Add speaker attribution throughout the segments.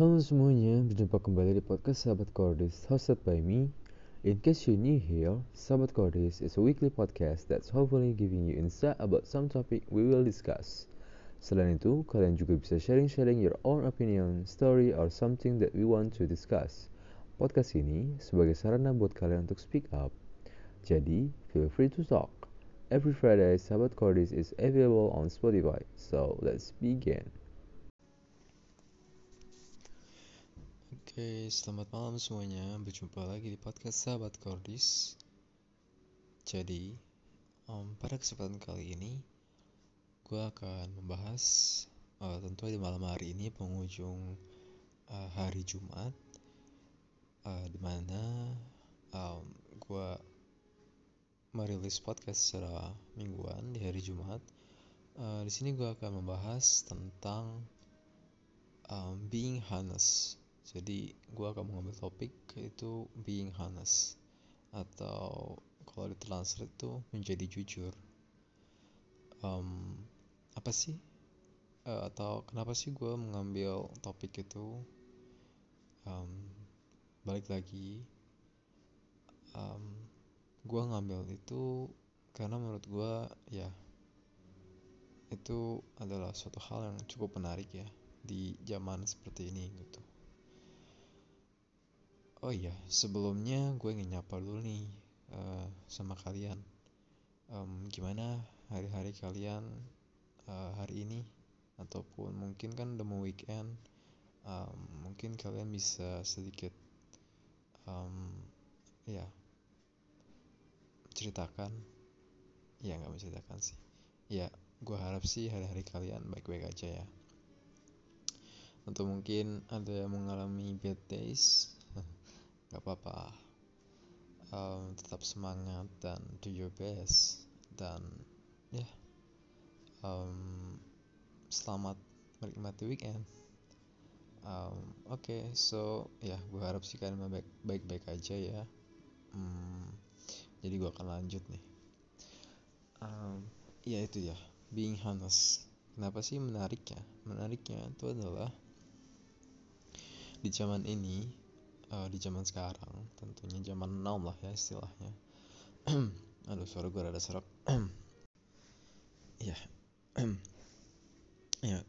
Speaker 1: Halo semuanya, berjumpa kembali di podcast Sahabat Cordis hosted by me. In case you're new here, Sahabat Cordis is a weekly podcast that's hopefully giving you insight about some topic we will discuss. Selain itu, kalian juga bisa sharing-sharing your own opinion, story, or something that we want to discuss. Podcast ini sebagai sarana buat kalian untuk speak up. Jadi, feel free to talk. Every Friday, Sahabat Cordis is available on Spotify. So, let's begin.
Speaker 2: Oke, selamat malam semuanya. Berjumpa lagi di podcast Sahabat Kordis. Jadi, um, pada kesempatan kali ini, gue akan membahas uh, tentu di malam hari ini penghujung uh, hari Jumat, uh, di mana um, gue merilis podcast secara mingguan di hari Jumat. Uh, di sini gue akan membahas tentang um, being honest jadi gue akan mengambil topik yaitu being honest atau kalau ditranslate itu menjadi jujur. Um, apa sih? Uh, atau kenapa sih gue mengambil topik itu? Um, balik lagi, um, gue ngambil itu karena menurut gue ya itu adalah suatu hal yang cukup menarik ya di zaman seperti ini gitu. Oh iya, sebelumnya gue ingin nyapa dulu nih uh, sama kalian. Um, gimana hari-hari kalian uh, hari ini? Ataupun mungkin kan udah mau weekend, um, mungkin kalian bisa sedikit, um, ya, ceritakan. Ya nggak menceritakan sih. Ya, gue harap sih hari-hari kalian baik-baik aja ya. Atau mungkin ada yang mengalami bad days, gak apa-apa. Um, tetap semangat dan do your best dan ya yeah, um, selamat menikmati weekend. Um, oke okay, so ya yeah, gue harap sih kalian baik baik aja ya. Um, jadi gue akan lanjut nih. Um, ya itu ya being honest. Kenapa sih menariknya? Menariknya itu adalah di zaman ini uh, di zaman sekarang. Tentunya zaman now lah ya istilahnya. Aduh suara gue rada serak ya ya.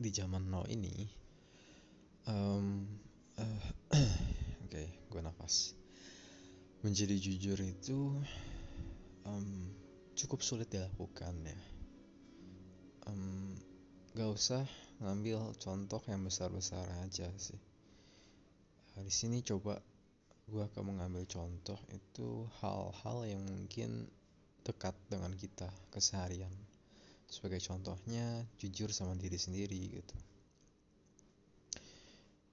Speaker 2: Di zaman now ini um, uh, oke okay, gue nafas. Menjadi jujur itu um, cukup sulit dilakukan ya. Um, gak usah ngambil contoh yang besar-besar aja sih Nah, di sini coba gue akan mengambil contoh itu hal-hal yang mungkin dekat dengan kita keseharian. Sebagai contohnya, jujur sama diri sendiri gitu.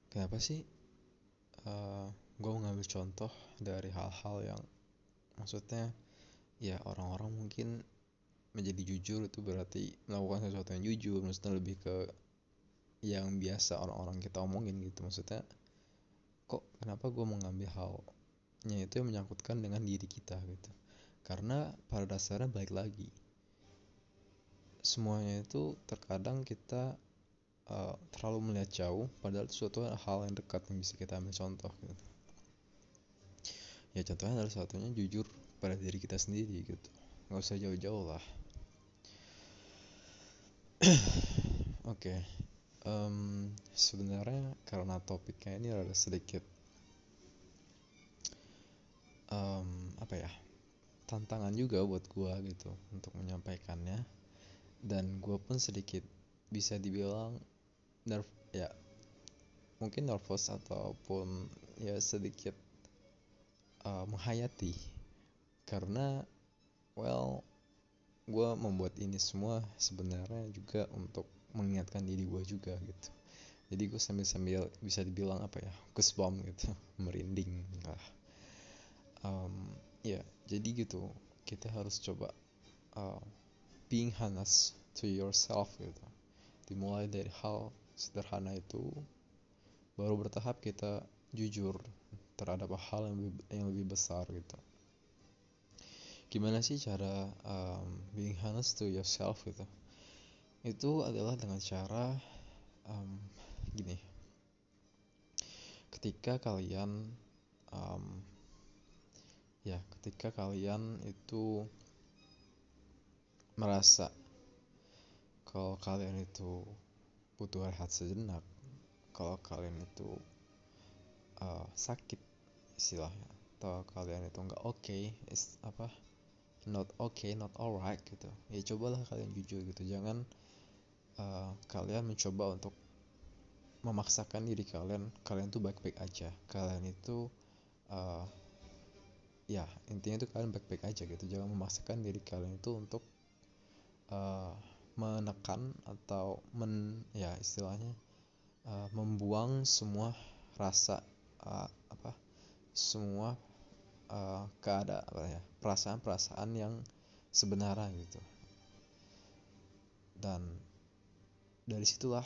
Speaker 2: Kenapa sih uh, eh, gue mengambil contoh dari hal-hal yang maksudnya ya orang-orang mungkin menjadi jujur itu berarti melakukan sesuatu yang jujur maksudnya lebih ke yang biasa orang-orang kita omongin gitu maksudnya kok kenapa gue mengambil halnya itu yang menyangkutkan dengan diri kita gitu. Karena pada dasarnya baik lagi. Semuanya itu terkadang kita uh, terlalu melihat jauh padahal itu suatu hal yang dekat yang bisa kita ambil contoh gitu. Ya contohnya adalah satunya jujur pada diri kita sendiri gitu. Nggak usah jauh-jauh lah. Oke. okay um, sebenarnya karena topiknya ini ada sedikit um, apa ya tantangan juga buat gue gitu untuk menyampaikannya. Dan gue pun sedikit bisa dibilang nerv ya mungkin nervous ataupun ya sedikit uh, menghayati. Karena well gue membuat ini semua sebenarnya juga untuk mengingatkan diri gue juga gitu. Jadi gue sambil sambil bisa dibilang apa ya goosebump gitu. Merinding lah. Um, ya jadi gitu. Kita harus coba uh, being honest to yourself gitu. Dimulai dari hal sederhana itu baru bertahap kita jujur terhadap hal yang lebih, yang lebih besar gitu. Gimana sih cara um, being honest to yourself gitu itu adalah dengan cara um, gini. Ketika kalian um, ya ketika kalian itu merasa kalau kalian itu butuh rehat sejenak kalau kalian itu uh, sakit istilahnya atau kalian itu nggak oke okay, apa not okay not alright gitu ya cobalah kalian jujur gitu jangan uh, kalian mencoba untuk memaksakan diri kalian kalian tuh baik-baik aja. Kalian itu uh, ya intinya itu kalian baik-baik aja gitu. Jangan memaksakan diri kalian itu untuk uh, menekan atau men ya istilahnya uh, membuang semua rasa uh, apa semua uh, keada apa ya perasaan-perasaan yang sebenarnya gitu. Dan dari situlah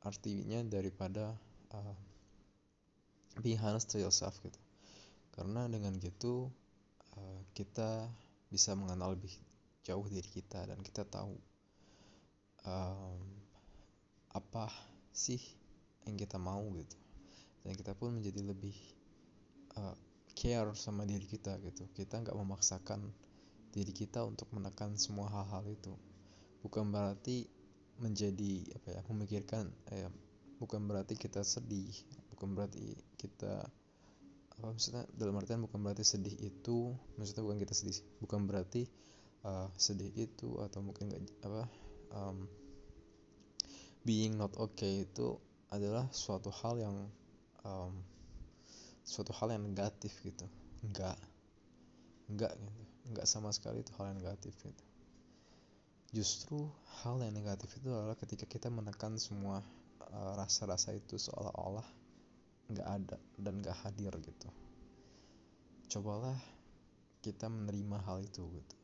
Speaker 2: artinya daripada uh, being honest to yourself gitu. Karena dengan gitu uh, kita bisa mengenal lebih jauh diri kita dan kita tahu um, apa sih yang kita mau gitu. Dan kita pun menjadi lebih uh, care sama diri kita gitu. Kita nggak memaksakan diri kita untuk menekan semua hal-hal itu. Bukan berarti menjadi apa ya memikirkan eh, bukan berarti kita sedih bukan berarti kita apa maksudnya dalam artian bukan berarti sedih itu maksudnya bukan kita sedih bukan berarti uh, sedih itu atau mungkin gak, apa um, being not okay itu adalah suatu hal yang um, suatu hal yang negatif gitu. Enggak enggak gitu. Enggak sama sekali itu hal yang negatif gitu justru hal yang negatif itu adalah ketika kita menekan semua uh, rasa-rasa uh, itu seolah-olah nggak ada dan nggak hadir gitu. Cobalah kita menerima hal itu gitu.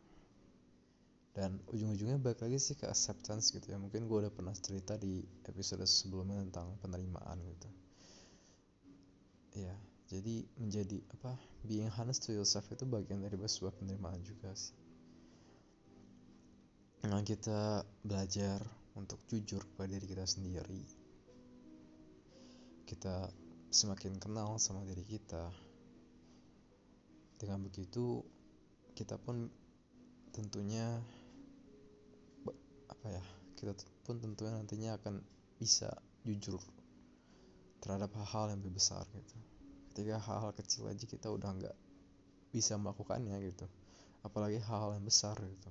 Speaker 2: Dan ujung-ujungnya balik lagi sih ke acceptance gitu ya. Mungkin gue udah pernah cerita di episode sebelumnya tentang penerimaan gitu. Ya jadi menjadi apa being honest to yourself itu bagian dari sebuah penerimaan juga sih nah kita belajar untuk jujur kepada diri kita sendiri. Kita semakin kenal sama diri kita. Dengan begitu kita pun tentunya apa ya kita pun tentunya nantinya akan bisa jujur terhadap hal-hal yang lebih besar gitu. Ketika hal-hal kecil aja kita udah nggak bisa melakukannya gitu. Apalagi hal-hal yang besar gitu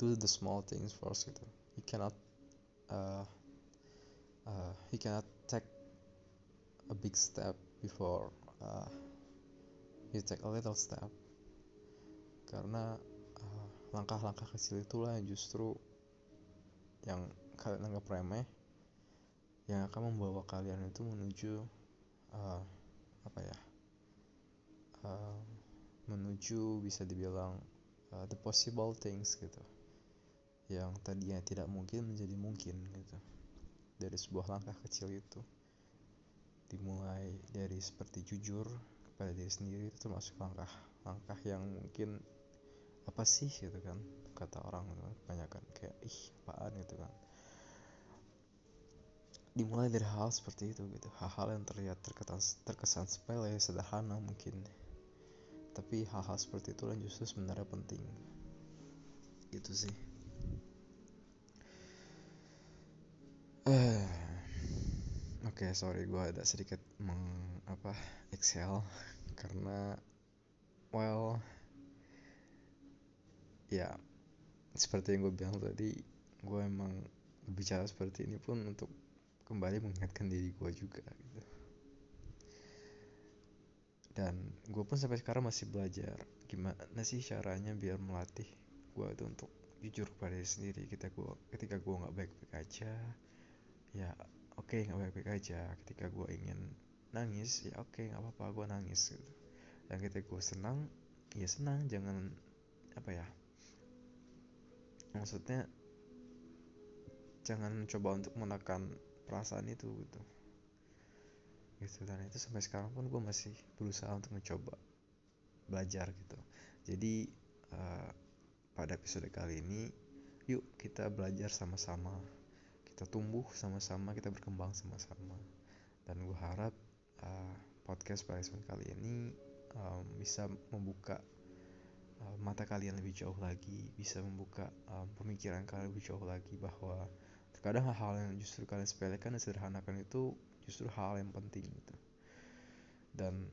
Speaker 2: do the small things first gitu you cannot uh, uh, he cannot take a big step before uh, you take a little step. Karena uh, langkah-langkah uh, kecil itulah yang justru yang kalian anggap remeh yang akan membawa kalian itu menuju uh, apa ya uh, menuju bisa dibilang uh, the possible things gitu yang tadinya tidak mungkin menjadi mungkin gitu. Dari sebuah langkah kecil itu. Dimulai dari seperti jujur kepada diri sendiri itu termasuk langkah-langkah yang mungkin apa sih? gitu kan kata orang gitu kan kebanyakan kayak ih apaan? gitu kan. Dimulai dari hal seperti itu gitu. Hal-hal yang terlihat terkesan, terkesan sepele sederhana mungkin. Tapi hal-hal seperti itu justru sebenarnya penting. Gitu sih eh oke okay, sorry gue ada sedikit meng apa excel karena well ya seperti yang gue bilang tadi gue emang bicara seperti ini pun untuk kembali mengingatkan diri gue juga gitu. Dan gue pun sampai sekarang masih belajar gimana sih caranya biar melatih gue itu untuk jujur kepada diri sendiri. Ketika gue ketika gue nggak baik-baik aja ya oke okay, nggak baik-baik aja ketika gue ingin nangis ya oke okay, nggak apa-apa gue nangis gitu. Dan ketika gue senang ya senang jangan apa ya maksudnya jangan coba untuk menekan perasaan itu gitu. Gitu dan itu sampai sekarang pun gue masih berusaha untuk mencoba belajar gitu. Jadi uh, pada episode kali ini yuk kita belajar sama-sama kita tumbuh sama-sama kita berkembang sama-sama. Dan gue harap uh, podcast Parisman kali ini um, bisa membuka uh, mata kalian lebih jauh lagi bisa membuka um, pemikiran kalian lebih jauh lagi bahwa terkadang hal-hal yang justru kalian sepelekan dan sederhanakan itu justru hal yang penting gitu. Dan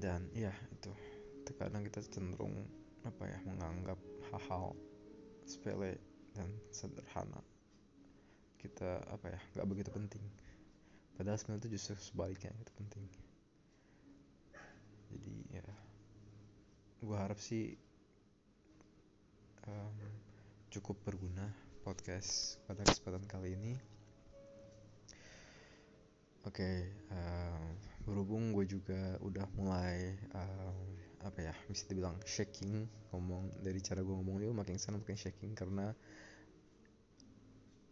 Speaker 2: dan ya itu. Terkadang kita cenderung apa ya menganggap hal-hal sepele dan sederhana. Kita apa ya nggak begitu penting. Padahal sebenarnya itu justru sebaliknya itu penting. Jadi ya gue harap sih um, cukup berguna podcast pada kesempatan kali ini. Oke okay, um, berhubung gue juga udah mulai um, apa ya bisa dibilang shaking ngomong dari cara gue ngomong itu makin sana makin shaking karena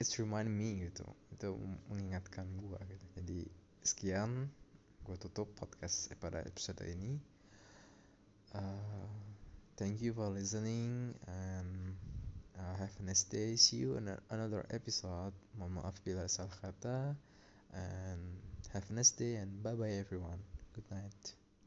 Speaker 2: it's remind me gitu itu mengingatkan gue gitu. Jadi sekian gue tutup podcast pada episode ini. Uh, thank you for listening and uh, have a nice day. See you in another episode. Mohon maaf bila salah kata. And have a nice day and bye bye everyone. Good night